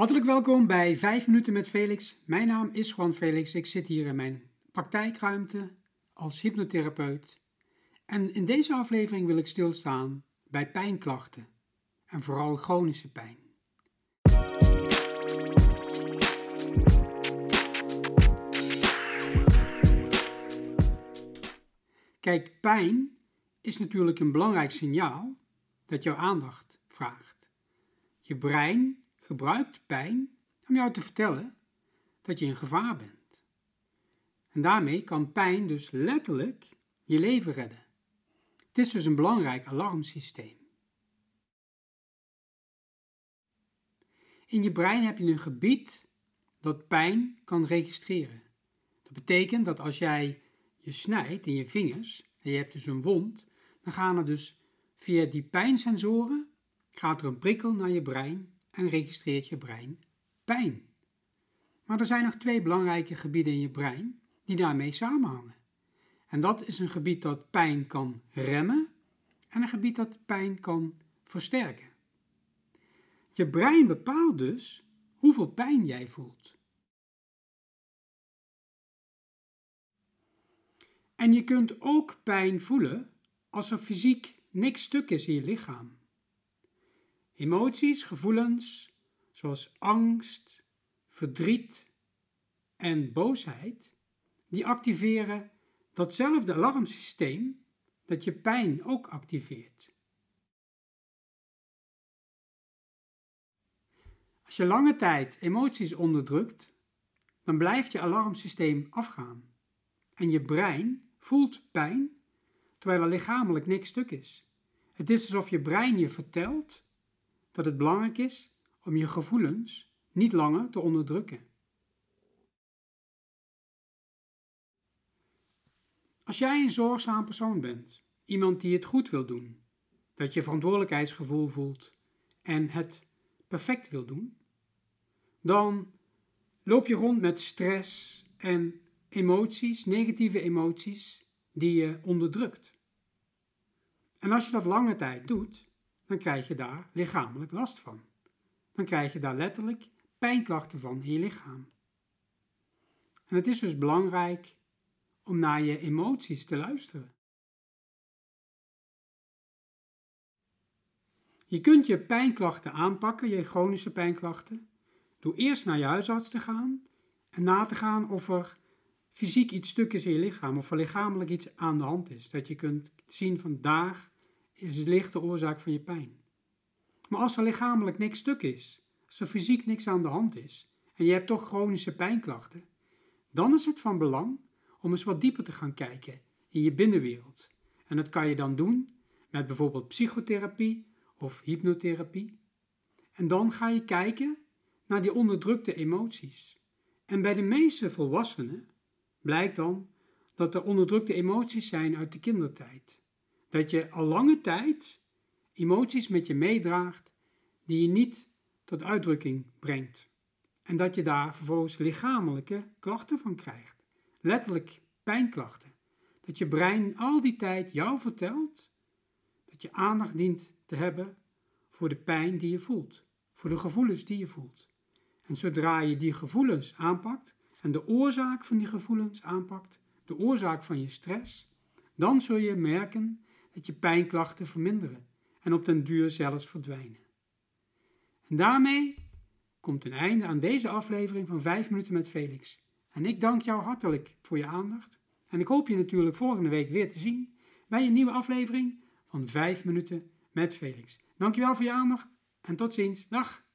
Hartelijk welkom bij 5 minuten met Felix. Mijn naam is Juan Felix. Ik zit hier in mijn praktijkruimte als hypnotherapeut. En in deze aflevering wil ik stilstaan bij pijnklachten en vooral chronische pijn. Kijk, pijn is natuurlijk een belangrijk signaal dat jouw aandacht vraagt. Je brein gebruikt pijn om jou te vertellen dat je in gevaar bent. En daarmee kan pijn dus letterlijk je leven redden. Het is dus een belangrijk alarmsysteem. In je brein heb je een gebied dat pijn kan registreren. Dat betekent dat als jij je snijdt in je vingers en je hebt dus een wond, dan gaan er dus via die pijnsensoren gaat er een prikkel naar je brein en registreert je brein pijn. Maar er zijn nog twee belangrijke gebieden in je brein die daarmee samenhangen. En dat is een gebied dat pijn kan remmen en een gebied dat pijn kan versterken. Je brein bepaalt dus hoeveel pijn jij voelt. En je kunt ook pijn voelen als er fysiek niks stuk is in je lichaam. Emoties, gevoelens zoals angst, verdriet en boosheid, die activeren datzelfde alarmsysteem dat je pijn ook activeert. Als je lange tijd emoties onderdrukt, dan blijft je alarmsysteem afgaan en je brein voelt pijn terwijl er lichamelijk niks stuk is. Het is alsof je brein je vertelt dat het belangrijk is om je gevoelens niet langer te onderdrukken. Als jij een zorgzaam persoon bent, iemand die het goed wil doen, dat je verantwoordelijkheidsgevoel voelt en het perfect wil doen, dan loop je rond met stress en emoties, negatieve emoties, die je onderdrukt. En als je dat lange tijd doet, dan krijg je daar lichamelijk last van. Dan krijg je daar letterlijk pijnklachten van in je lichaam. En het is dus belangrijk om naar je emoties te luisteren. Je kunt je pijnklachten aanpakken, je chronische pijnklachten, door eerst naar je huisarts te gaan en na te gaan of er fysiek iets stuk is in je lichaam of er lichamelijk iets aan de hand is. Dat je kunt zien van daar is licht de oorzaak van je pijn. Maar als er lichamelijk niks stuk is, als er fysiek niks aan de hand is en je hebt toch chronische pijnklachten, dan is het van belang om eens wat dieper te gaan kijken in je binnenwereld. En dat kan je dan doen met bijvoorbeeld psychotherapie of hypnotherapie. En dan ga je kijken naar die onderdrukte emoties. En bij de meeste volwassenen blijkt dan dat er onderdrukte emoties zijn uit de kindertijd. Dat je al lange tijd emoties met je meedraagt die je niet tot uitdrukking brengt. En dat je daar vervolgens lichamelijke klachten van krijgt. Letterlijk pijnklachten. Dat je brein al die tijd jou vertelt dat je aandacht dient te hebben voor de pijn die je voelt. Voor de gevoelens die je voelt. En zodra je die gevoelens aanpakt en de oorzaak van die gevoelens aanpakt, de oorzaak van je stress, dan zul je merken dat je pijnklachten verminderen en op den duur zelfs verdwijnen. En daarmee komt een einde aan deze aflevering van 5 minuten met Felix. En ik dank jou hartelijk voor je aandacht. En ik hoop je natuurlijk volgende week weer te zien bij een nieuwe aflevering van 5 minuten met Felix. Dankjewel voor je aandacht en tot ziens. Dag!